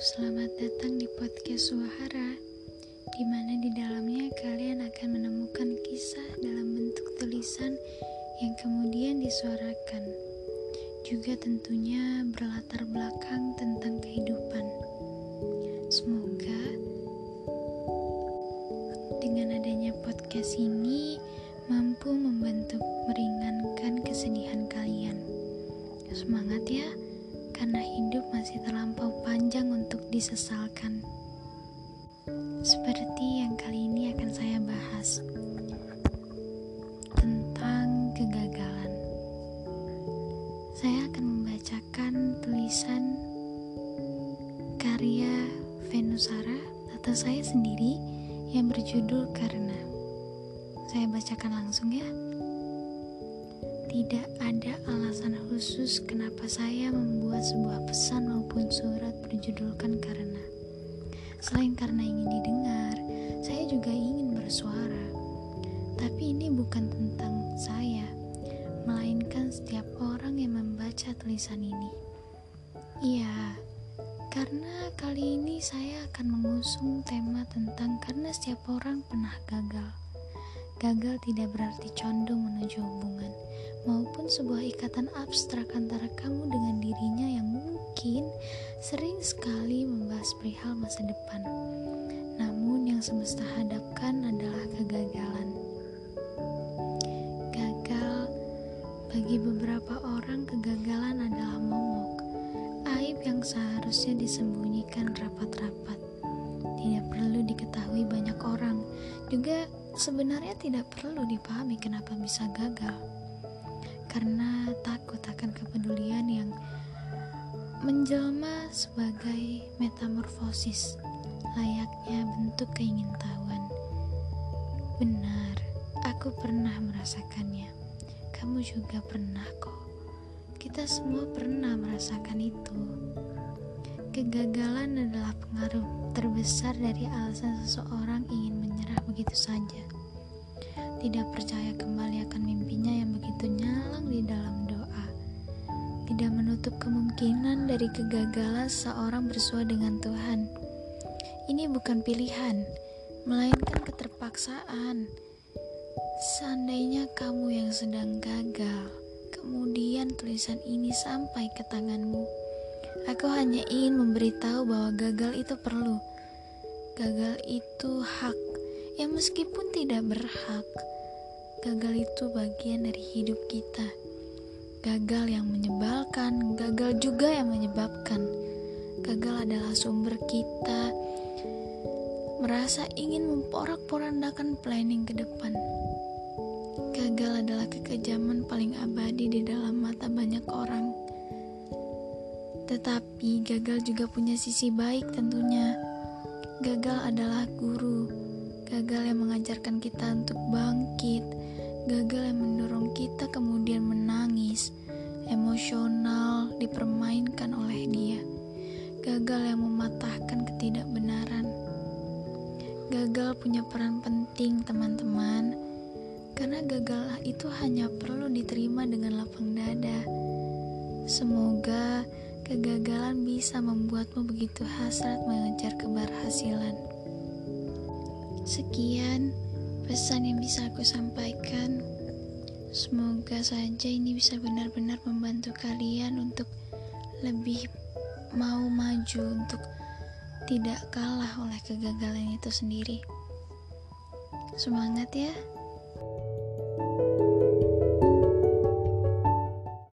selamat datang di podcast Suahara, di mana di dalamnya kalian akan menemukan kisah dalam bentuk tulisan yang kemudian disuarakan. Juga tentunya berlatar belakang tentang kehidupan. Semoga dengan adanya podcast ini mampu membantu meringankan kesedihan kalian. Semangat ya! Karena hidup masih terlampau panjang untuk disesalkan. Seperti yang kali ini akan saya bahas tentang kegagalan. Saya akan membacakan tulisan karya Venusara atau saya sendiri yang berjudul Karena. Saya bacakan langsung ya. Tidak ada alasan khusus kenapa saya membuat sebuah pesan maupun surat berjudulkan karena. Selain karena ingin didengar, saya juga ingin bersuara. Tapi ini bukan tentang saya, melainkan setiap orang yang membaca tulisan ini. Iya, karena kali ini saya akan mengusung tema tentang karena setiap orang pernah gagal. Gagal tidak berarti condong menuju hubungan, maupun sebuah ikatan abstrak antara kamu dengan dirinya yang mungkin sering sekali membahas perihal masa depan. Namun yang semesta hadapkan adalah kegagalan. Gagal bagi beberapa orang kegagalan adalah momok, aib yang seharusnya disembunyikan rapat-rapat. Tidak perlu diketahui banyak orang, juga sebenarnya tidak perlu dipahami kenapa bisa gagal. Karena takut akan kepedulian yang menjelma sebagai metamorfosis, layaknya bentuk keingintahuan. Benar, aku pernah merasakannya. Kamu juga pernah kok. Kita semua pernah merasakan itu. Kegagalan adalah pengaruh terbesar dari alasan seseorang ingin menyerah begitu saja. Tidak percaya kembali Tidak menutup kemungkinan dari kegagalan seorang bersua dengan Tuhan. Ini bukan pilihan, melainkan keterpaksaan. Seandainya kamu yang sedang gagal, kemudian tulisan ini sampai ke tanganmu Aku hanya ingin memberitahu bahwa gagal itu perlu. Gagal itu hak, ya meskipun tidak berhak. Gagal itu bagian dari hidup kita. Gagal yang menyebalkan, gagal juga yang menyebabkan. Gagal adalah sumber kita merasa ingin memporak-porandakan planning ke depan. Gagal adalah kekejaman paling abadi di dalam mata banyak orang. Tetapi gagal juga punya sisi baik tentunya. Gagal adalah guru, gagal yang mengajarkan kita untuk bangkit, gagal yang mendorong kita kemudian menangis, emosional dipermainkan oleh dia, gagal yang mematahkan ketidakbenaran. Gagal punya peran penting, teman-teman, karena gagal itu hanya perlu diterima dengan lapang dada. Semoga Kegagalan bisa membuatmu begitu hasrat mengejar keberhasilan. Sekian pesan yang bisa aku sampaikan. Semoga saja ini bisa benar-benar membantu kalian untuk lebih mau maju untuk tidak kalah oleh kegagalan itu sendiri. Semangat ya!